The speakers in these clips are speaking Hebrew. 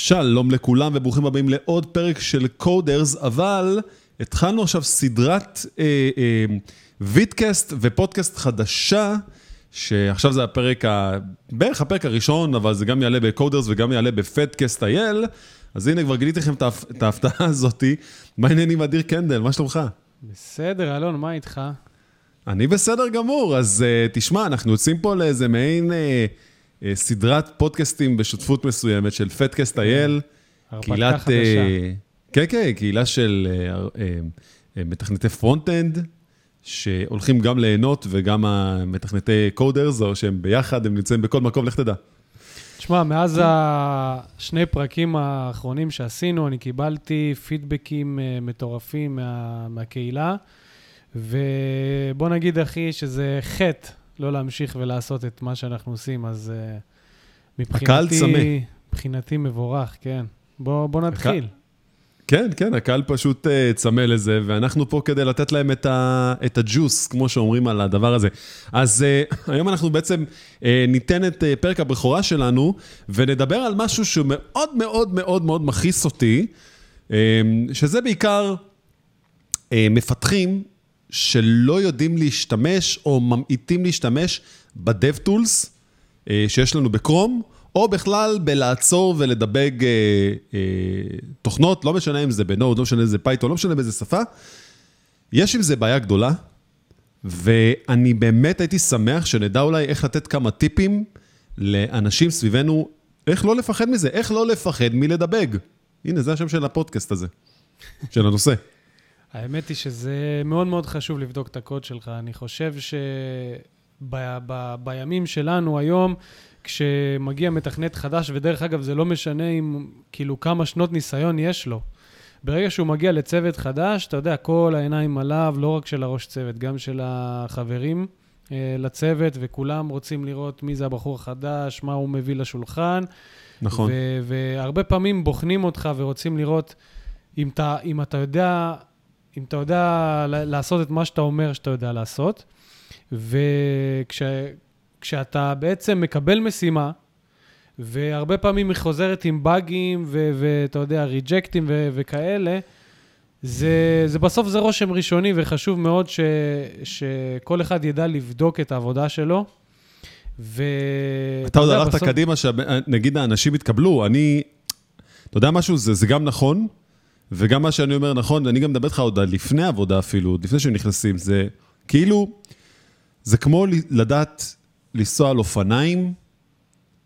שלום לכולם וברוכים הבאים לעוד פרק של קודרס, אבל התחלנו עכשיו סדרת אה, אה, וידקאסט ופודקאסט חדשה, שעכשיו זה הפרק, ה... בערך הפרק הראשון, אבל זה גם יעלה בקודרס וגם יעלה בפדקאסט אייל. אז הנה, כבר גיליתי לכם את ההפתעה הזאתי. מה העניינים אדיר קנדל, מה שלומך? בסדר, אלון, מה איתך? אני בסדר גמור, אז uh, תשמע, אנחנו יוצאים פה לאיזה מעין... Uh, סדרת פודקאסטים בשותפות מסוימת של פטקאסט אייל. הרפתקה חדשה. אה, כן, כן, קהילה של אה, מתכנתי front-end, שהולכים גם ליהנות וגם המתכנתי coders, או שהם ביחד, הם נמצאים בכל מקום, לך תדע. תשמע, מאז השני פרקים האחרונים שעשינו, אני קיבלתי פידבקים מטורפים מה, מהקהילה, ובוא נגיד, אחי, שזה חטא לא להמשיך ולעשות את מה שאנחנו עושים, אז uh, מבחינתי... הקהל צמא. מבחינתי מבורך, כן. בוא, בוא נתחיל. הק... כן, כן, הקהל פשוט uh, צמא לזה, ואנחנו פה כדי לתת להם את, ה, את הג'וס, כמו שאומרים על הדבר הזה. אז uh, היום אנחנו בעצם uh, ניתן את uh, פרק הבכורה שלנו, ונדבר על משהו שהוא מאוד מאוד מאוד מאוד מכעיס אותי, uh, שזה בעיקר uh, מפתחים שלא יודעים להשתמש או ממעיטים להשתמש ב-DevTools אה, שיש לנו ב Chrome, או בכלל בלעצור ולדבג אה, אה, תוכנות, לא משנה אם זה ב Node, לא משנה אם זה Python, לא משנה באיזה שפה. יש עם זה בעיה גדולה, ואני באמת הייתי שמח שנדע אולי איך לתת כמה טיפים לאנשים סביבנו, איך לא לפחד מזה, איך לא לפחד מלדבג. הנה, זה השם של הפודקאסט הזה, של הנושא. האמת היא שזה מאוד מאוד חשוב לבדוק את הקוד שלך. אני חושב שבימים שלנו היום, כשמגיע מתכנת חדש, ודרך אגב, זה לא משנה אם, כאילו, כמה שנות ניסיון יש לו. ברגע שהוא מגיע לצוות חדש, אתה יודע, כל העיניים עליו, לא רק של הראש צוות, גם של החברים אה, לצוות, וכולם רוצים לראות מי זה הבחור החדש, מה הוא מביא לשולחן. נכון. והרבה פעמים בוחנים אותך ורוצים לראות אם אתה, אם אתה יודע אם אתה יודע לעשות את מה שאתה אומר שאתה יודע לעשות, וכשאתה וכש, בעצם מקבל משימה, והרבה פעמים היא חוזרת עם באגים, ואתה יודע, ריג'קטים וכאלה, זה, זה בסוף זה רושם ראשוני, וחשוב מאוד ש, שכל אחד ידע לבדוק את העבודה שלו. ו... אתה עוד הלכת בסוף... קדימה, שנגיד האנשים יתקבלו, אני... אתה יודע משהו? זה, זה גם נכון, וגם מה שאני אומר נכון, אני גם מדבר איתך עוד לפני עבודה אפילו, עוד לפני שהם נכנסים, זה כאילו, זה כמו לדעת לנסוע על אופניים,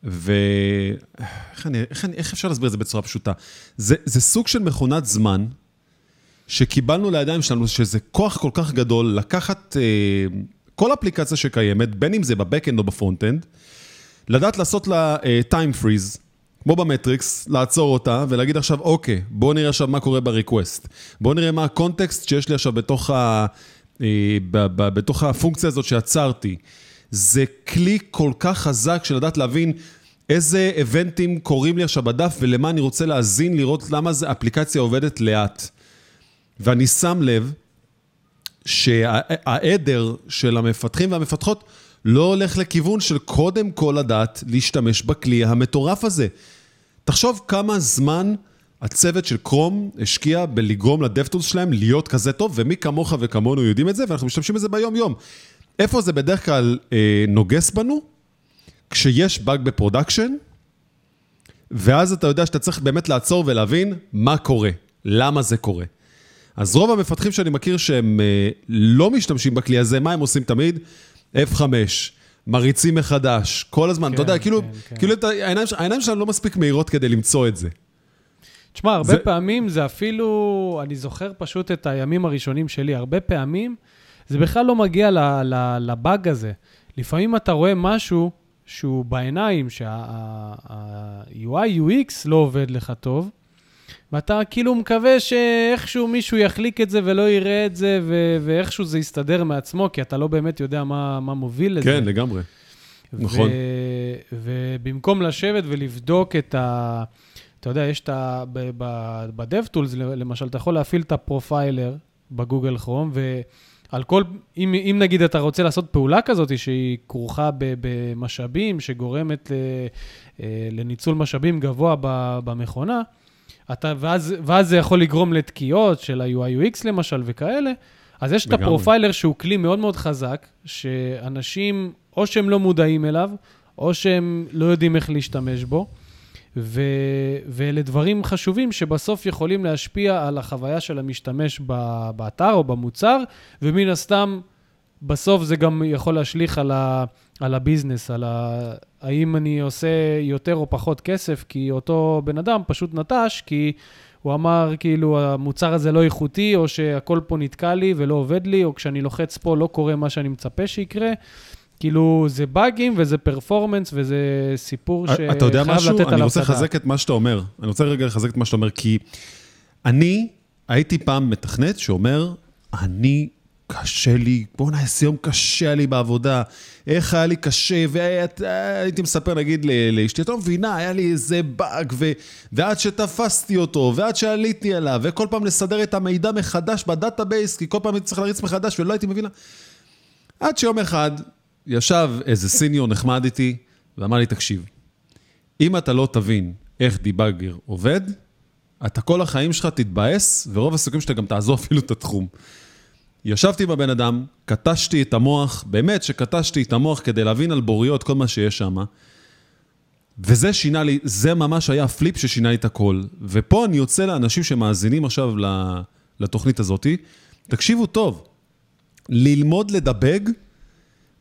ואיך אני, איך, אני, איך אפשר להסביר את זה בצורה פשוטה? זה, זה סוג של מכונת זמן שקיבלנו לידיים שלנו, שזה כוח כל כך גדול לקחת אה, כל אפליקציה שקיימת, בין אם זה ב back-end או ב front-end, לדעת לעשות לה אה, time freeze, כמו במטריקס, לעצור אותה ולהגיד עכשיו, אוקיי, בואו נראה עכשיו מה קורה ב request. בואו נראה מה ה context שיש לי עכשיו בתוך, ה, אה, ב, ב, בתוך הפונקציה הזאת שעצרתי. זה כלי כל כך חזק של לדעת להבין איזה איבנטים קורים לי עכשיו בדף ולמה אני רוצה להאזין, לראות למה אפליקציה עובדת לאט. ואני שם לב שהעדר של המפתחים והמפתחות לא הולך לכיוון של קודם כל לדעת להשתמש בכלי המטורף הזה. תחשוב כמה זמן הצוות של Chrome השקיע בלגרום ל DevTools שלהם להיות כזה טוב, ומי כמוך וכמונו יודעים את זה, ואנחנו משתמשים בזה ביום-יום. איפה זה בדרך כלל אה, נוגס בנו? כשיש באג ב production, ואז אתה יודע שאתה צריך באמת לעצור ולהבין מה קורה, למה זה קורה. אז רוב המפתחים שאני מכיר שהם אה, לא משתמשים בכלי הזה, מה הם עושים תמיד? F5, מריצים מחדש, כל הזמן, כן, אתה יודע, כאילו, כן, כן. כאילו העיניים, העיניים שלנו לא מספיק מהירות כדי למצוא את זה. תשמע, הרבה זה... פעמים זה אפילו, אני זוכר פשוט את הימים הראשונים שלי, הרבה פעמים זה בכלל לא מגיע לבאג הזה. לפעמים אתה רואה משהו שהוא בעיניים, שה-UI UX לא עובד לך טוב, ואתה כאילו מקווה שאיכשהו מישהו יחליק את זה ולא יראה את זה, ו- ואיכשהו זה יסתדר מעצמו, כי אתה לא באמת יודע מה, מה מוביל לזה. כן, לגמרי. ו- נכון. ובמקום לשבת ולבדוק את ה... אתה יודע, יש את ה... ב-DevTools, למשל, אתה יכול להפעיל את הפרופיילר בגוגל כרום, על כל, אם, אם נגיד אתה רוצה לעשות פעולה כזאת שהיא כרוכה במשאבים, שגורמת אה, לניצול משאבים גבוה במכונה, אתה, ואז, ואז זה יכול לגרום לתקיעות של ה-UI/UX למשל וכאלה, אז יש לגמרי. את הפרופיילר שהוא כלי מאוד מאוד חזק, שאנשים, או שהם לא מודעים אליו, או שהם לא יודעים איך להשתמש בו. ו... ואלה דברים חשובים שבסוף יכולים להשפיע על החוויה של המשתמש ב... באתר או במוצר, ומן הסתם, בסוף זה גם יכול להשליך על, ה... על הביזנס, על ה... האם אני עושה יותר או פחות כסף, כי אותו בן אדם פשוט נטש, כי הוא אמר, כאילו, המוצר הזה לא איכותי, או שהכל פה נתקע לי ולא עובד לי, או כשאני לוחץ פה לא קורה מה שאני מצפה שיקרה. כאילו, זה באגים וזה פרפורמנס וזה סיפור שחייב לתת עליו אתה יודע משהו? אני רוצה לחזק את מה שאתה אומר. אני רוצה רגע לחזק את מה שאתה אומר, כי אני הייתי פעם מתכנת שאומר, אני, קשה לי, בוא'נה, איזה יום קשה היה לי בעבודה, איך היה לי קשה, והייתי מספר, נגיד, לאשתי, את לא מבינה, היה לי איזה באג, ו... ועד שתפסתי אותו, ועד שעליתי עליו, וכל פעם לסדר את המידע מחדש ב database, כי כל פעם הייתי צריך להריץ מחדש ולא הייתי מבינה. עד שיום אחד, ישב איזה senior נחמד איתי, ואמר לי, תקשיב, אם אתה לא תבין איך דיבאגר עובד, אתה כל החיים שלך תתבאס, ורוב הסיכויים שאתה גם תעזוב אפילו את התחום. ישבתי הבן אדם, קטשתי את המוח, באמת שקטשתי את המוח כדי להבין על בוריות כל מה שיש שם. וזה שינה לי, זה ממש היה הפליפ ששינה לי את הכל. ופה אני יוצא לאנשים שמאזינים עכשיו לתוכנית הזאת, תקשיבו טוב, ללמוד לדבג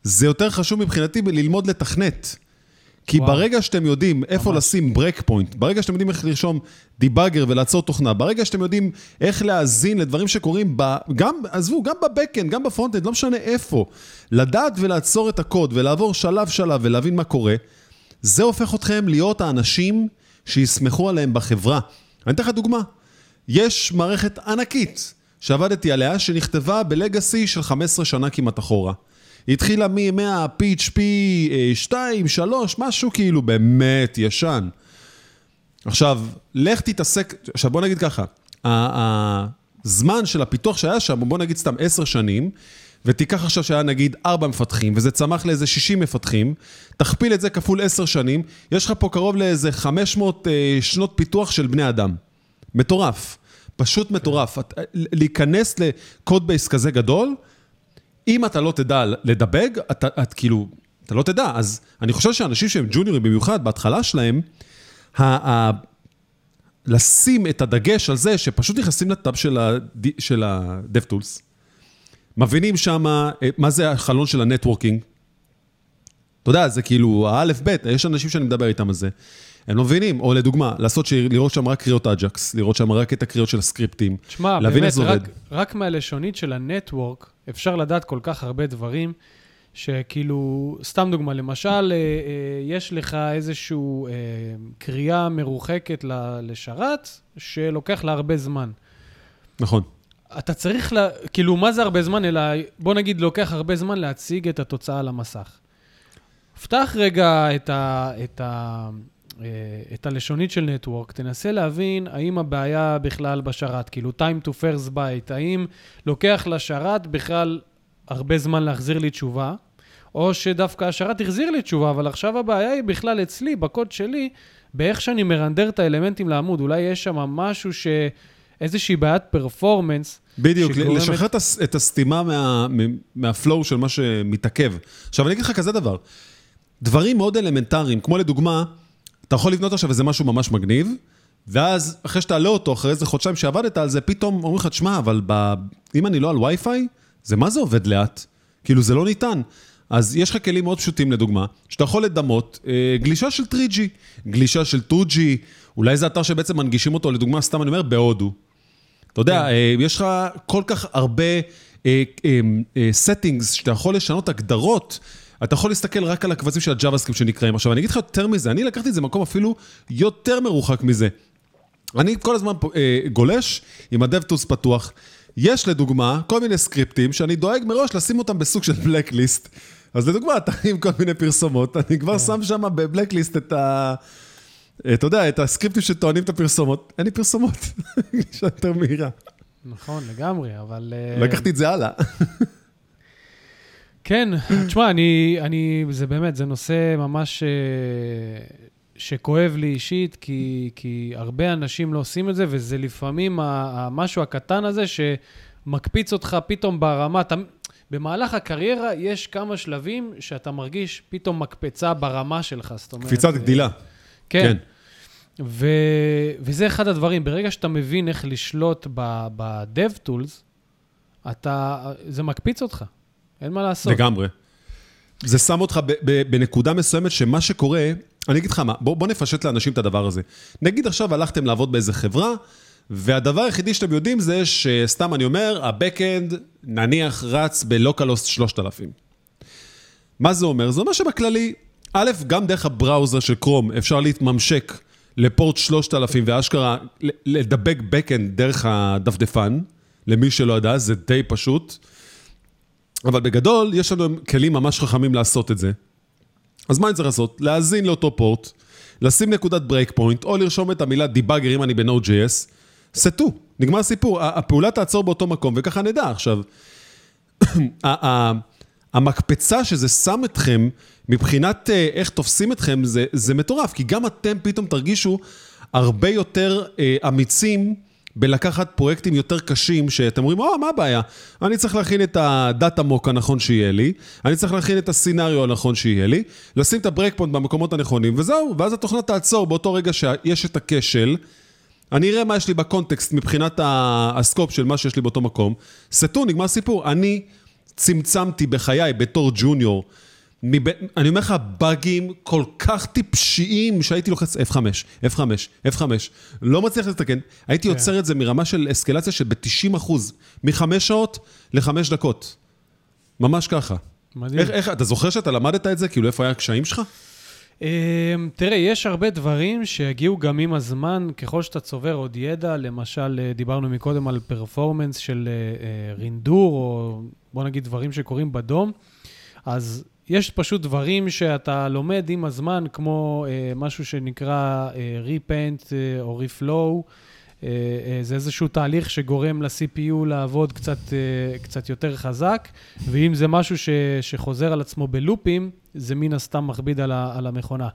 זה יותר חשוב מבחינתי ללמוד לתכנת. כי וואו. ברגע שאתם יודעים איפה ממש. לשים breakpoint, ברגע שאתם יודעים איך לרשום debugger ולעצור תוכנה, ברגע שאתם יודעים איך להאזין לדברים שקורים, ב, גם, עזבו, גם ב backend, גם ב frontend, לא משנה איפה, לדעת ולעצור את הקוד ולעבור שלב-שלב ולהבין מה קורה, זה הופך אתכם להיות האנשים שיסמכו עליהם בחברה. אני אתן לך דוגמה. יש מערכת ענקית שעבדתי עליה, שנכתבה בלגאסי של 15 שנה כמעט אחורה. התחילה מימי ה-PHP 2, 3, משהו כאילו באמת ישן. עכשיו, לך תתעסק, עכשיו בוא נגיד ככה, הזמן של הפיתוח שהיה שם, בוא נגיד סתם 10 שנים, ותיקח עכשיו שהיה נגיד 4 מפתחים, וזה צמח לאיזה 60 מפתחים, תכפיל את זה כפול 10 שנים, יש לך פה קרוב לאיזה 500 אה, שנות פיתוח של בני אדם. מטורף. פשוט מטורף. להיכנס ל code base כזה גדול, אם אתה לא תדע לדבג, אתה, את כאילו, אתה לא תדע. אז אני חושב שאנשים שהם ג'וניורים במיוחד, בהתחלה שלהם, ה, ה, לשים את הדגש על זה שפשוט נכנסים לטאב של ה-DevTools, מבינים שם אה, מה זה החלון של ה networking. אתה יודע, זה כאילו האלף-בית, יש אנשים שאני מדבר איתם על זה. הם לא מבינים, או לדוגמה, לעשות, ש... לראות שם רק קריאות Ajax, לראות שם רק את הקריאות של הסקריפטים, תשמע, באמת, רק, רק מהלשונית של ה network, אפשר לדעת כל כך הרבה דברים, שכאילו, סתם דוגמה, למשל, אה, אה, יש לך איזושהי אה, קריאה מרוחקת לשרת, שלוקח לה הרבה זמן. נכון. אתה צריך, לה, כאילו, מה זה הרבה זמן? אלא, בוא נגיד, לוקח הרבה זמן להציג את התוצאה על המסך. פתח רגע את ה... את ה את הלשונית של נטוורק, תנסה להבין האם הבעיה בכלל בשרת, כאילו time to first byte, האם לוקח לשרת בכלל הרבה זמן להחזיר לי תשובה, או שדווקא השרת החזיר לי תשובה, אבל עכשיו הבעיה היא בכלל אצלי, בקוד שלי, באיך שאני מרנדר את האלמנטים לעמוד. אולי יש שם משהו ש... איזושהי בעיית פרפורמנס. בדיוק, שגורמת... לשחרר את הסתימה מה, מהפלואו של מה שמתעכב. עכשיו, אני אגיד לך כזה דבר, דברים מאוד אלמנטריים, כמו לדוגמה, אתה יכול לבנות עכשיו איזה משהו ממש מגניב, ואז אחרי שתעלה אותו, אחרי איזה חודשיים שעבדת על זה, פתאום אומרים לך, תשמע, אבל ב... אם אני לא על וי-פיי, זה מה זה עובד לאט? כאילו, זה לא ניתן. אז יש לך כלים מאוד פשוטים, לדוגמה, שאתה יכול לדמות אה, גלישה של 3G, גלישה של 2G, אולי זה אתר שבעצם מנגישים אותו, לדוגמה, סתם אני אומר, בהודו. אתה יודע, כן. אה, יש לך כל כך הרבה אה, אה, אה, settings שאתה יכול לשנות הגדרות. אתה יכול להסתכל רק על הקבצים של הג'אווה-סקריפט שנקראים. עכשיו, אני אגיד לך יותר מזה, אני לקחתי את זה במקום אפילו יותר מרוחק מזה. אני כל הזמן אה, גולש עם ה-DevTools פתוח. יש לדוגמה כל מיני סקריפטים שאני דואג מראש לשים אותם בסוג של בלקליסט. אז לדוגמה, אתה עם כל מיני פרסומות, אני כבר כן. שם שם בבלקליסט את ה... אתה יודע, את הסקריפטים שטוענים את הפרסומות. אין לי פרסומות, גישה יותר מהירה. נכון, לגמרי, אבל... לקחתי את זה הלאה. כן, תשמע, אני, אני, זה באמת, זה נושא ממש אה, שכואב לי אישית, כי, כי הרבה אנשים לא עושים את זה, וזה לפעמים המשהו הקטן הזה שמקפיץ אותך פתאום ברמה. אתה, במהלך הקריירה יש כמה שלבים שאתה מרגיש פתאום מקפצה ברמה שלך, זאת אומרת... קפיצת גדילה. כן. כן. ו, וזה אחד הדברים, ברגע שאתה מבין איך לשלוט ב-dev tools, אתה, זה מקפיץ אותך, אין מה לעשות. לגמרי. זה שם אותך בנקודה מסוימת שמה שקורה, אני אגיד לך מה, בוא, בוא נפשט לאנשים את הדבר הזה. נגיד עכשיו הלכתם לעבוד באיזה חברה, והדבר היחידי שאתם יודעים זה שסתם אני אומר, ה-Backend נניח רץ ב-Localhost 3000. מה זה אומר? זה אומר שבכללי, א', גם דרך הבראוזר של קרום אפשר להתממשק לפורט 3000 ואשכרה לדבק Backend דרך הדפדפן, למי שלא ידע, זה די פשוט. אבל בגדול, יש לנו כלים ממש חכמים לעשות את זה. אז מה אני צריך לעשות? להאזין לאותו פורט, לשים נקודת breakpoint, או לרשום את המילה debugger אם אני ב-Node.js, סטו, נגמר הסיפור. הפעולה תעצור באותו מקום, וככה נדע. עכשיו, המקפצה שזה שם אתכם, מבחינת אה, איך תופסים אתכם, זה, זה מטורף, כי גם אתם פתאום תרגישו הרבה יותר אה, אמיצים. בלקחת פרויקטים יותר קשים, שאתם אומרים, או, מה הבעיה? אני צריך להכין את ה data mock הנכון שיהיה לי, אני צריך להכין את ה scenario הנכון שיהיה לי, לשים את ה breakpoint במקומות הנכונים, וזהו, ואז התוכנה תעצור באותו רגע שיש את הכשל. אני אראה מה יש לי ב context מבחינת ה scope של מה שיש לי באותו מקום. סטו, נגמר סיפור. אני צמצמתי בחיי בתור junior מב... אני אומר לך, באגים כל כך טיפשיים שהייתי לוחץ F5, F5, F5, לא מצליח לתקן, הייתי כן. יוצר את זה מרמה של אסקלציה של ב-90 אחוז, מחמש שעות לחמש דקות. ממש ככה. מדהים. איך, איך, אתה זוכר שאתה למדת את זה? כאילו, איפה היה הקשיים שלך? אמ, תראה, יש הרבה דברים שיגיעו גם עם הזמן, ככל שאתה צובר עוד ידע, למשל, אה, דיברנו מקודם על פרפורמנס של אה, רינדור, או בוא נגיד דברים שקורים בדום, אז יש פשוט דברים שאתה לומד עם הזמן, כמו אה, משהו שנקרא אה, ריפנט אה, או ריפלואו. אה, אה, זה איזשהו תהליך שגורם ל-CPU לעבוד קצת, אה, קצת יותר חזק, ואם זה משהו ש, שחוזר על עצמו בלופים, זה מן הסתם מכביד על, ה, על המכונה.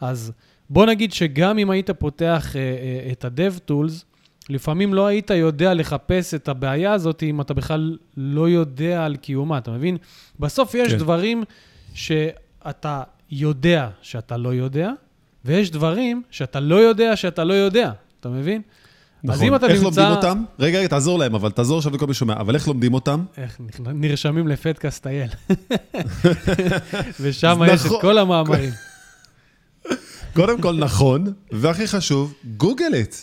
אז בוא נגיד שגם אם היית פותח אה, אה, את ה-Dev Tools, לפעמים לא היית יודע לחפש את הבעיה הזאת אם אתה בכלל לא יודע על קיומה, אתה מבין? בסוף יש כן. דברים שאתה יודע שאתה לא יודע, ויש דברים שאתה לא יודע שאתה לא יודע, אתה מבין? נכון. אז אם אתה איך נמצא... לומדים אותם? רגע, רגע, תעזור להם, אבל תעזור עכשיו לכל מי שומע. אבל איך לומדים אותם? איך נרשמים לפדקאסט אייל. ושם יש נכון. את כל המאמרים. קודם כל, נכון, והכי חשוב, גוגל את.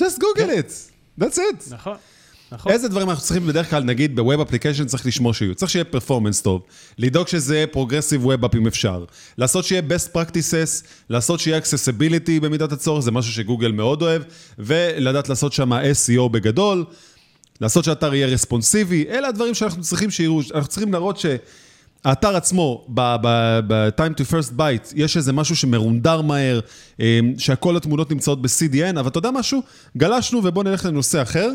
just google it. That's it. נכון. נכון. איזה דברים אנחנו צריכים בדרך כלל, נגיד בווב אפליקיישן צריך לשמור שיהיו. צריך שיהיה פרפורמנס טוב, לדאוג שזה progressive web app אם אפשר, לעשות שיהיה best practices, לעשות שיהיה accessibility במידת הצורך, זה משהו שגוגל מאוד אוהב, ולדעת לעשות שם SEO בגדול, לעשות שהאתר יהיה רספונסיבי, אלה הדברים שאנחנו צריכים שיראו, אנחנו צריכים להראות ש... האתר עצמו, ב-time to first byte, יש איזה משהו שמרונדר מהר, אה, שהכל התמונות נמצאות ב-CDN, אבל אתה יודע משהו? גלשנו ובואו נלך לנושא אחר.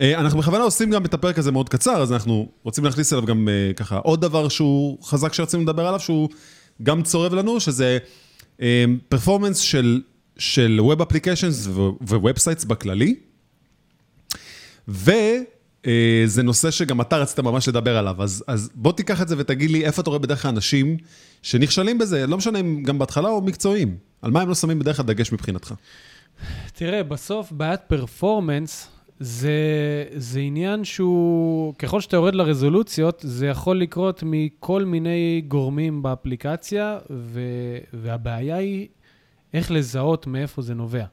אה, אנחנו בכוונה עושים גם את הפרק הזה מאוד קצר, אז אנחנו רוצים להכניס אליו גם אה, ככה עוד דבר שהוא חזק שרצינו לדבר עליו, שהוא גם צורב לנו, שזה פרפורמנס של, של Web Applications ו-Web Sites בכללי. וזה נושא שגם אתה רצית ממש לדבר עליו, אז, אז בוא תיקח את זה ותגיד לי איפה אתה רואה בדרך כלל אנשים שנכשלים בזה, לא משנה אם גם בהתחלה או מקצועיים, על מה הם לא שמים בדרך כלל דגש מבחינתך? תראה, בסוף בעיית פרפורמנס זה, זה עניין שהוא, ככל שאתה יורד לרזולוציות, זה יכול לקרות מכל מיני גורמים באפליקציה, ו, והבעיה היא איך לזהות מאיפה זה נובע.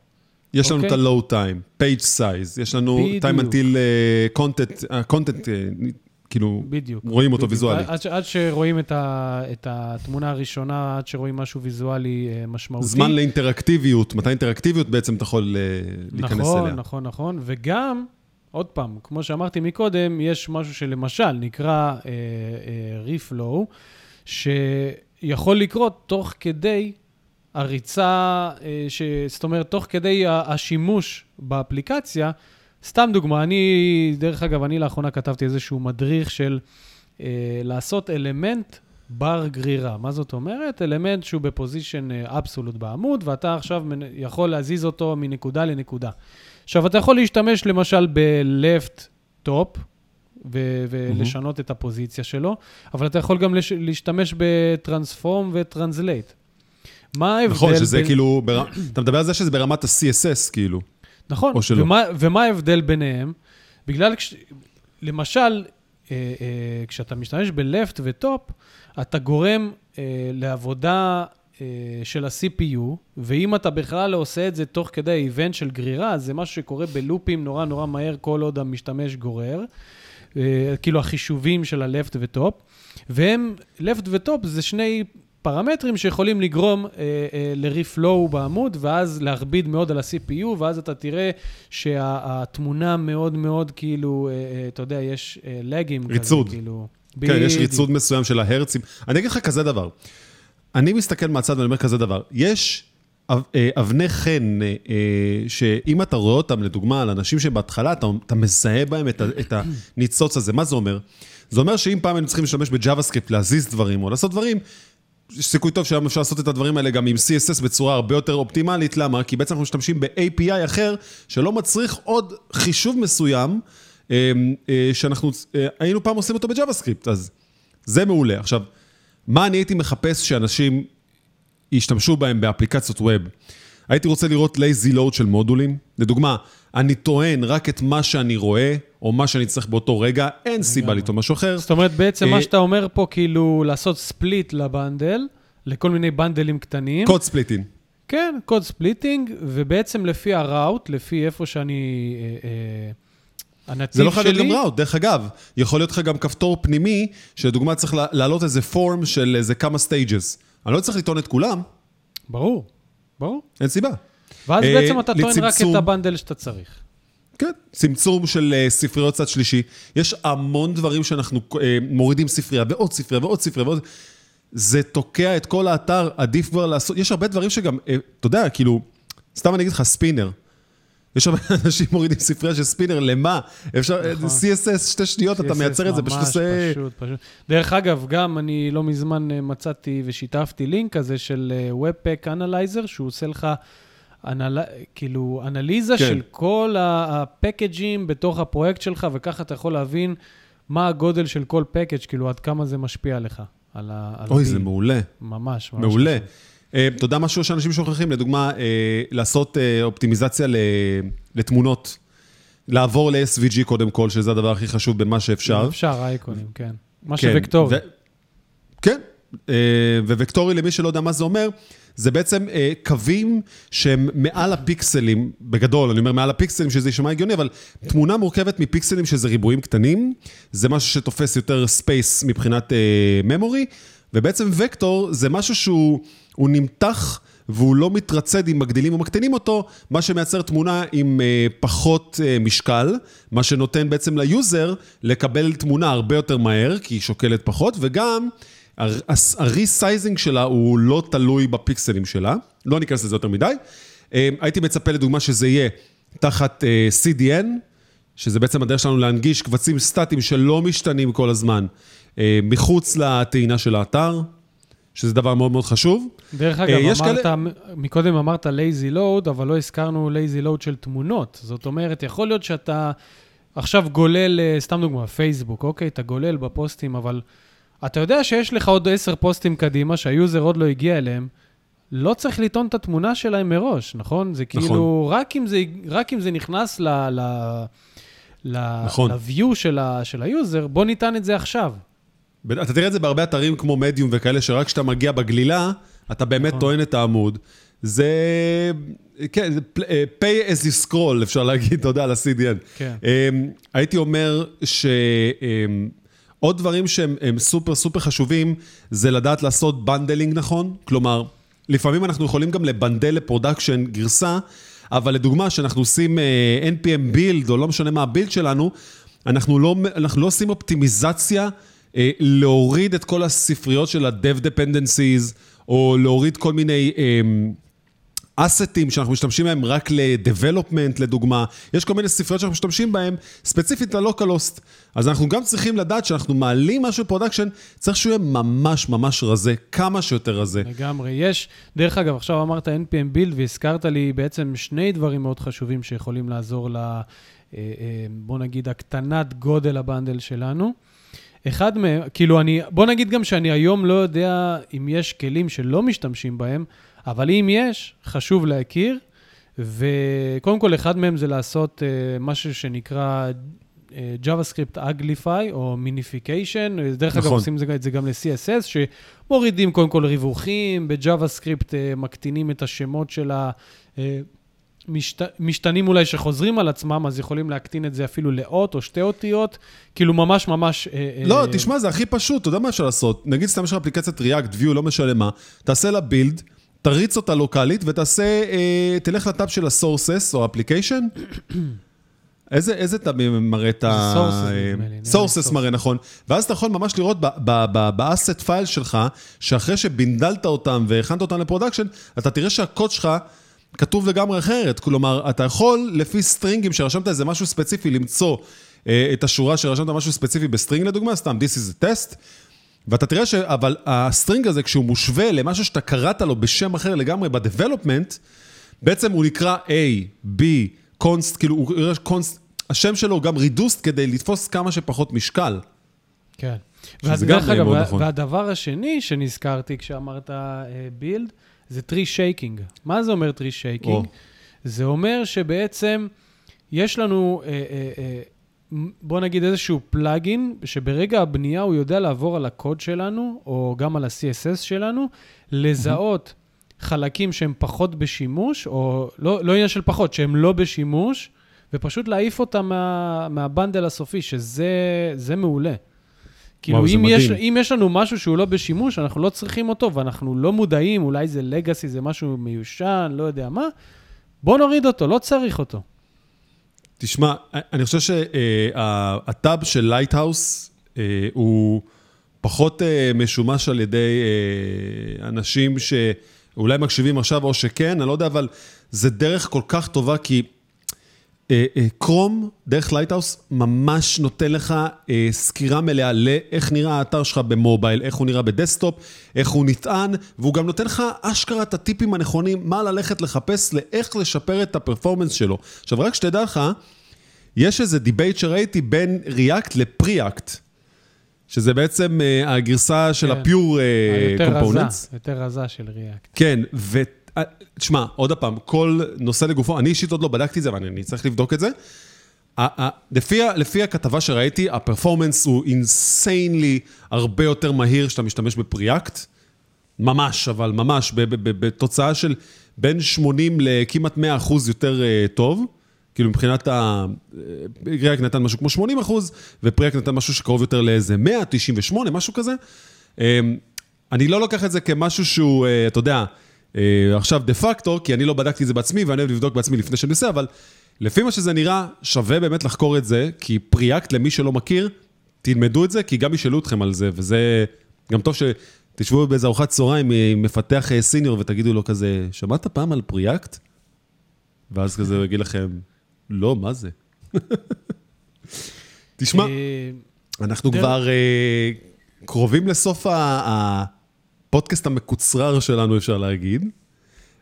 יש לנו okay. את אוקיי? ה-low time, page size, יש לנו בדיוק. time until uh, content, uh, content uh, כאילו, בדיוק, רואים אותו בדיוק. ויזואלית. עד, עד שרואים את, ה, את התמונה הראשונה, עד שרואים משהו ויזואלי אה, משמעותי. זמן לאינטראקטיביות, מתי אינטראקטיביות בעצם אתה יכול אה, להיכנס נכון, אליה. נכון, נכון, נכון. וגם, עוד פעם, כמו שאמרתי מקודם, יש משהו שלמשל נקרא ריפלואו, uh, uh, שיכול לקרות תוך כדי הריצה, uh, ש... זאת אומרת, תוך כדי השימוש באפליקציה, סתם דוגמה, אני, דרך אגב, אני לאחרונה כתבתי איזשהו מדריך של אה, לעשות אלמנט בר גרירה. מה זאת אומרת? אלמנט שהוא ב position absolute בעמוד, ואתה עכשיו יכול להזיז אותו מנקודה לנקודה. עכשיו, אתה יכול להשתמש למשל ב-left top, ו- ולשנות mm-hmm. את הפוזיציה שלו, אבל אתה יכול גם לש- להשתמש ב transform ו translate. מה ההבדל נכון, שזה בין... כאילו, בר... אתה מדבר על זה שזה ברמת ה-CSS, כאילו. נכון, או שלא. ומה, ומה ההבדל ביניהם? בגלל, כש... למשל, אה, אה, כשאתה משתמש ב-left ו-top, אתה גורם אה, לעבודה אה, של ה-CPU, ואם אתה בכלל לא עושה את זה תוך כדי איבנט של גרירה, זה משהו שקורה בלופים נורא נורא מהר כל עוד המשתמש גורר. אה, כאילו החישובים של ה-left ו-top, והם, left ו-top זה שני פרמטרים שיכולים לגרום אה, אה, ל-reflow בעמוד, ואז להכביד מאוד על ה-CPU, ואז אתה תראה שהתמונה מאוד מאוד כאילו, אה, אה, אתה יודע, יש אה, לגים. ריצוד. כזה, כאילו. כן, ב- יש ריצוד מסוים של ההרצים. אני אגיד לך כזה דבר, אני מסתכל מהצד ואני אומר כזה דבר, יש אה, אבני חן, אה, שאם אתה רואה אותם, לדוגמה, על אנשים שבהתחלה אתה, אתה מזהה בהם את, את הניצוץ הזה, מה זה אומר? זה אומר שאם פעם היינו צריכים להשתמש ב JavaScript, להזיז דברים או לעשות דברים, יש סיכוי טוב שהיום אפשר לעשות את הדברים האלה גם עם CSS בצורה הרבה יותר אופטימלית, למה? כי בעצם אנחנו משתמשים ב-API אחר, שלא מצריך עוד חישוב מסוים, אה, שאנחנו היינו פעם עושים אותו ב JavaScript, אז זה מעולה. עכשיו, מה אני הייתי מחפש שאנשים ישתמשו בהם באפליקציות web. הייתי רוצה לראות lazy load של מודולים. לדוגמה, אני טוען רק את מה שאני רואה, או מה שאני צריך באותו רגע, אין סיבה לטעון משהו אחר. זאת אומרת, בעצם מה אה, שאתה אומר פה, כאילו, לעשות split ל bundle, לכל מיני בנדלים קטנים. code splitting. כן, code splitting, ובעצם לפי ה route, לפי איפה שאני... אה, אה, הנתיב שלי... זה לא חייב להיות גם route, דרך אגב, יכול להיות לך גם כפתור פנימי, שלדוגמה צריך להעלות איזה form של איזה כמה stages. אני לא צריך לטעון את כולם. ברור, ברור. אין סיבה. ואז אה, בעצם אתה טוען רק את ה bundle שאתה צריך. כן, צמצום של uh, ספריות צד שלישי. יש המון דברים שאנחנו uh, מורידים ספרייה, ועוד ספרייה, ועוד ספרייה, ועוד... זה תוקע את כל האתר, עדיף כבר לעשות... יש הרבה דברים שגם, uh, אתה יודע, כאילו, סתם אני אגיד לך, ספינר. יש הרבה אנשים מורידים ספרייה של ספינר, למה? אפשר, נכון. CSS, שתי שניות, אתה מייצר את זה, פשוט עושה... פשוט, פשוט. דרך אגב, גם אני לא מזמן אה, מצאתי ושיתפתי לינק כזה של אה, Webpack Analyzer, שהוא עושה לך... אנל... כאילו, אנליזה כן. של כל הפקג'ים בתוך הפרויקט שלך, וככה אתה יכול להבין מה הגודל של כל פקג', כאילו, עד כמה זה משפיע עליך. על ה... אוי, זה מעולה. ממש, ממש. מעולה. אה, אתה יודע משהו שאנשים שוכחים? לדוגמה, אה, לעשות אה, אופטימיזציה לתמונות. לעבור ל-SVG קודם כל, שזה הדבר הכי חשוב במה שאפשר. אפשר, אייקונים, כן. מה כן, שווקטורי. כן, ווקטורי, למי שלא יודע מה זה אומר, זה בעצם קווים שהם מעל הפיקסלים, בגדול, אני אומר מעל הפיקסלים, שזה יישמע הגיוני, אבל תמונה מורכבת מפיקסלים שזה ריבועים קטנים, זה משהו שתופס יותר space מבחינת memory, ובעצם וקטור זה משהו שהוא... הוא נמתח והוא לא מתרצד אם מגדילים או מקטינים אותו, מה שמייצר תמונה עם אה, פחות אה, משקל, מה שנותן בעצם ל user לקבל תמונה הרבה יותר מהר, כי היא שוקלת פחות, וגם ה resizing שלה הוא לא תלוי בפיקסלים שלה, לא ניכנס לזה יותר מדי. אה, הייתי מצפה לדוגמה שזה יהיה תחת אה, CDN, שזה בעצם הדרך שלנו להנגיש קבצים סטטיים שלא משתנים כל הזמן, אה, מחוץ לטעינה של האתר. שזה דבר מאוד מאוד חשוב. דרך אגב, אמרת, כאלה... מקודם אמרת lazy load, אבל לא הזכרנו lazy load של תמונות. זאת אומרת, יכול להיות שאתה עכשיו גולל, סתם דוגמה, פייסבוק, אוקיי? אתה גולל בפוסטים, אבל אתה יודע שיש לך עוד עשר פוסטים קדימה, שהיוזר עוד לא הגיע אליהם. לא צריך לטעון את התמונה שלהם מראש, נכון? זה כאילו, נכון. רק אם זה, רק אם זה נכנס ל... ל נכון. ל-view של, ה, של ה user, בוא ניתן את זה עכשיו. אתה תראה את זה בהרבה אתרים כמו מדיום וכאלה, שרק כשאתה מגיע בגלילה, אתה באמת נכון. טוען את העמוד. זה, כן, זה pay as you scroll, אפשר להגיד, אתה יודע, על ה-CDN. כן. אמ, הייתי אומר שעוד דברים שהם סופר סופר חשובים, זה לדעת לעשות bundling נכון. כלומר, לפעמים אנחנו יכולים גם לבנדל ל production גרסה, אבל לדוגמה, כשאנחנו עושים אה, NPM build, או לא משנה מה ה build שלנו, אנחנו לא, אנחנו לא עושים אופטימיזציה. אה, להוריד את כל הספריות של ה-Dev Dependencies, או להוריד כל מיני אסטים שאנחנו משתמשים בהם רק ל-development, לדוגמה. יש כל מיני ספריות שאנחנו משתמשים בהם, ספציפית ל-localhost. אז אנחנו גם צריכים לדעת שאנחנו מעלים משהו ב production, צריך שהוא יהיה ממש ממש רזה, כמה שיותר רזה. לגמרי. יש, דרך אגב, עכשיו אמרת NPM build והזכרת לי בעצם שני דברים מאוד חשובים שיכולים לעזור ל... אה, אה, בוא נגיד, הקטנת גודל ה bundle שלנו. אחד מהם, כאילו, אני, בוא נגיד גם שאני היום לא יודע אם יש כלים שלא משתמשים בהם, אבל אם יש, חשוב להכיר. וקודם כל, אחד מהם זה לעשות uh, משהו שנקרא uh, JavaScript Uglify או Minification. דרך נכון. אגב, עושים את זה גם ל-CSS, שמורידים קודם כל ריווחים, ב-JavaScript uh, מקטינים את השמות של ה... Uh, משת, משתנים אולי שחוזרים על עצמם, אז יכולים להקטין את זה אפילו לאות או שתי אותיות, כאילו ממש ממש... אה, לא, אה, תשמע, זה הכי פשוט, אתה יודע מה אפשר לעשות? נגיד סתם יש לך אפליקציית React, View, לא משנה מה, תעשה לה בילד, תריץ אותה לוקאלית ותעשה, אה, תלך לטאב של ה-sources או אפליקיישן. איזה, איזה טאב מראה את ה... sources מראה, נכון. ואז אתה יכול ממש לראות ב asset file שלך, שאחרי שבינדלת אותם והכנת אותם ל production, אתה תראה שהקוד שלך... כתוב לגמרי אחרת. כלומר, אתה יכול לפי סטרינגים שרשמת איזה משהו ספציפי למצוא אה, את השורה שרשמת משהו ספציפי בסטרינג לדוגמה, סתם This is a test, ואתה תראה ש... אבל הסטרינג הזה, כשהוא מושווה למשהו שאתה קראת לו בשם אחר לגמרי ב-development, בעצם הוא נקרא A, B, const, כאילו, הוא const, השם שלו הוא גם reduced כדי לתפוס כמה שפחות משקל. כן. שזה גם אגב, מאוד נכון. והדבר השני שנזכרתי כשאמרת build, uh, זה tree shaking. מה זה אומר tree shaking? זה אומר שבעצם יש לנו, אה, אה, אה, בוא נגיד איזשהו plugin, שברגע הבנייה הוא יודע לעבור על הקוד שלנו, או גם על ה-CSS שלנו, לזהות חלקים שהם פחות בשימוש, או לא, לא עניין של פחות, שהם לא בשימוש, ופשוט להעיף אותם מה, מה bundle הסופי, שזה מעולה. כאילו, אם יש, אם יש לנו משהו שהוא לא בשימוש, אנחנו לא צריכים אותו, ואנחנו לא מודעים, אולי זה legacy, זה משהו מיושן, לא יודע מה, בוא נוריד אותו, לא צריך אותו. תשמע, אני חושב שהטאב של Lighthouse הוא פחות אה, משומש על ידי אה, אנשים שאולי מקשיבים עכשיו או שכן, אני לא יודע, אבל זה דרך כל כך טובה, כי... Chrome, אה, אה, דרך Lighthouse, ממש נותן לך אה, סקירה מלאה לאיך נראה האתר שלך במובייל, איך הוא נראה בדסקטופ, איך הוא נטען, והוא גם נותן לך אשכרה את הטיפים הנכונים, מה ללכת לחפש לאיך לשפר את ה performance שלו. עכשיו, רק שתדע לך, יש איזה debate שראיתי בין React ל Preact. שזה בעצם הגרסה של ה pure components. היותר רזה, יותר רזה של React. כן, ו... אה, תשמע, עוד פעם, כל נושא לגופו, אני אישית עוד לא בדקתי את זה, אבל אני צריך לבדוק את זה. לפי, לפי הכתבה שראיתי, ה performance הוא insanely הרבה יותר מהיר כשאתה משתמש ב Preact. ממש, אבל ממש, בתוצאה של בין 80 לכמעט 100 אחוז יותר אה, טוב. כאילו מבחינת ה... React נתן משהו כמו 80 אחוז, ו Preact נתן משהו שקרוב יותר לאיזה 198, משהו כזה. אמ, אני לא לוקח את זה כמשהו שהוא, אתה יודע, אה, עכשיו, דה פקטו, כי אני לא בדקתי את זה בעצמי, ואני אוהב לבדוק בעצמי לפני שאני עושה, אבל לפי מה שזה נראה, שווה באמת לחקור את זה, כי Preact, למי שלא מכיר, תלמדו את זה, כי גם ישאלו אתכם על זה, וזה גם טוב שתשבו באיזה ארוחת צהריים עם מפתח אה, סיניור ותגידו לו כזה, שמעת פעם על פריאקט? ואז כזה הוא יגיד לכם, לא, מה זה? תשמע, אה, אנחנו כבר קרובים לסוף ה... הפודקאסט המקוצרר שלנו, אפשר להגיד,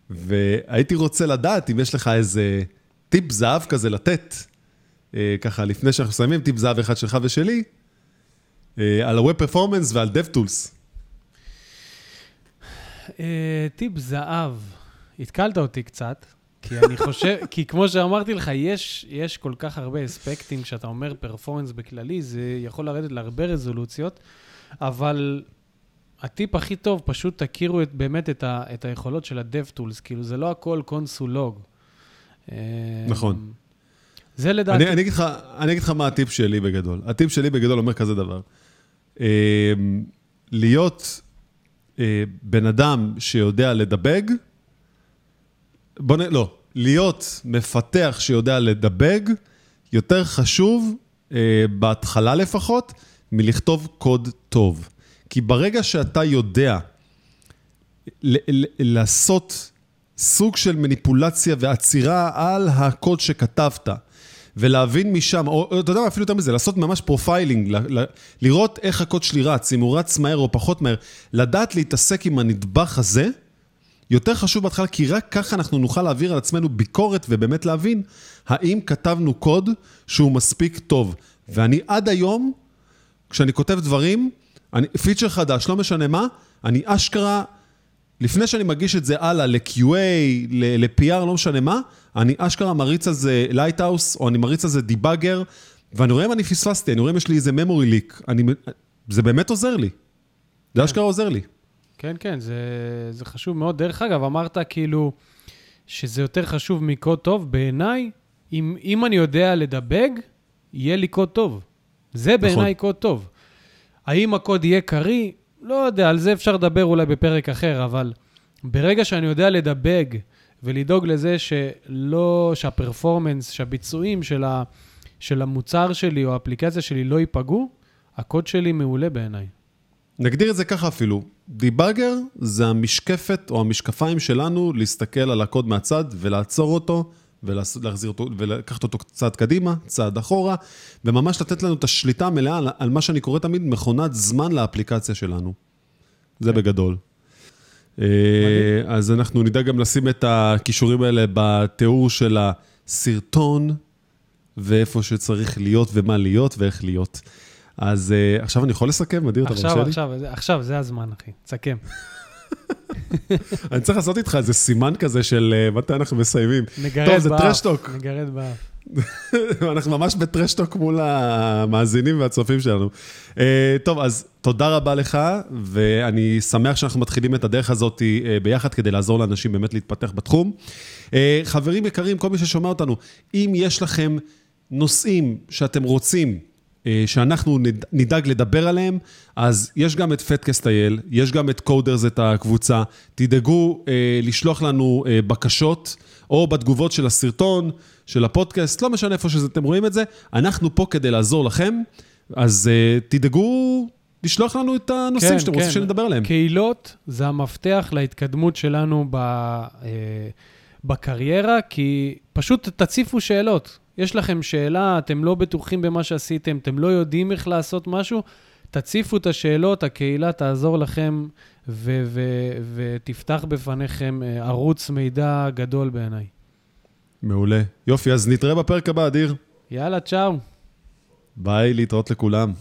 והייתי רוצה לדעת אם יש לך איזה טיפ זהב כזה לתת, אה, ככה, לפני שאנחנו מסיימים, טיפ זהב אחד שלך ושלי, אה, על ה-Web Performance ועל DevTools. אה, טיפ זהב, התקלת אותי קצת, כי אני חושב, כי כמו שאמרתי לך, יש, יש כל כך הרבה אספקטים, כשאתה אומר פרפורמנס בכללי, זה יכול לרדת להרבה רזולוציות, אבל הטיפ הכי טוב, פשוט תכירו את, באמת את, ה, את היכולות של ה-DevTools, כאילו זה לא הכל קונסולוג. נכון. זה לדעתי... אני, אני, אגיד לך, אני אגיד לך מה הטיפ שלי בגדול. הטיפ שלי בגדול אומר כזה דבר. אה, להיות אה, בן אדם שיודע לדבג, בוא נ... לא, להיות מפתח שיודע לדבג, יותר חשוב, אה, בהתחלה לפחות, מלכתוב קוד טוב. כי ברגע שאתה יודע לעשות סוג של מניפולציה ועצירה על הקוד שכתבת, ולהבין משם, או אתה יודע מה, אפילו יותר מזה, לעשות ממש profiling, ל- ל- לראות איך הקוד שלי רץ, אם הוא רץ מהר או פחות מהר, לדעת להתעסק עם הנדבך הזה, יותר חשוב בהתחלה, כי רק ככה אנחנו נוכל להעביר על עצמנו ביקורת ובאמת להבין האם כתבנו קוד שהוא מספיק טוב. ואני עד היום, כשאני כותב דברים, אני, feature חדש, לא משנה מה, אני אשכרה, לפני שאני מגיש את זה הלאה ל-QA, ל-PR, לא משנה מה, אני אשכרה מריץ על זה Lighthouse, או אני מריץ על זה debugger, ואני רואה אם אני פספסתי, אני רואה אם יש לי איזה memory leak. אני, זה באמת עוזר לי. זה אשכרה עוזר לי. כן, כן, זה, זה חשוב מאוד. דרך אגב, אמרת כאילו שזה יותר חשוב מקוד טוב. בעיניי, אם, אם אני יודע לדבג, יהיה לי קוד טוב. זה בעיניי קוד טוב. האם הקוד יהיה קריא? לא יודע, על זה אפשר לדבר אולי בפרק אחר, אבל ברגע שאני יודע לדבג ולדאוג לזה שלא, שהפרפורמנס, שהביצועים של, ה, של המוצר שלי או האפליקציה שלי לא ייפגעו, הקוד שלי מעולה בעיניי. נגדיר את זה ככה אפילו, דיבאגר זה המשקפת או המשקפיים שלנו להסתכל על הקוד מהצד ולעצור אותו ולהחזיר אותו ולקחת אותו קצת קדימה, צעד אחורה, וממש לתת לנו את השליטה המלאה על, על מה שאני קורא תמיד מכונת זמן לאפליקציה שלנו. זה בגדול. אה, אז אנחנו נדע גם לשים את הכישורים האלה בתיאור של הסרטון, ואיפה שצריך להיות ומה להיות ואיך להיות. אז uh, עכשיו אני יכול לסכם, אדיר, אתה מרשה עכשיו, לי? עכשיו, עכשיו, זה הזמן, אחי. תסכם. אני צריך לעשות איתך איזה סימן כזה של uh, מתי אנחנו מסיימים. נגרד טוב, זה באף. טרשטוק. נגרד באף. אנחנו ממש בטרשטוק מול המאזינים והצופים שלנו. Uh, טוב, אז תודה רבה לך, ואני שמח שאנחנו מתחילים את הדרך הזאת uh, ביחד כדי לעזור לאנשים באמת להתפתח בתחום. Uh, חברים יקרים, כל מי ששומע אותנו, אם יש לכם נושאים שאתם רוצים אה, שאנחנו נד- נדאג לדבר עליהם, אז יש גם את פטקאסט.איי.ל, יש גם את קודרס, את הקבוצה. תדאגו אה, לשלוח לנו אה, בקשות, או בתגובות של הסרטון, של הפודקאסט, לא משנה איפה שאתם רואים את זה, אנחנו פה כדי לעזור לכם, אז אה, תדאגו לשלוח לנו את הנושאים כן, שאתם כן. רוצים שנדבר עליהם. קהילות זה המפתח להתקדמות שלנו ב, אה, בקריירה, כי פשוט תציפו שאלות. יש לכם שאלה, אתם לא בטוחים במה שעשיתם, אתם לא יודעים איך לעשות משהו, תציפו את השאלות, הקהילה תעזור לכם ו- ו- ותפתח בפניכם אה, ערוץ מידע גדול בעיניי. מעולה. יופי, אז נתראה בפרק הבא, אדיר. יאללה, צ'או. ביי, להתראות לכולם.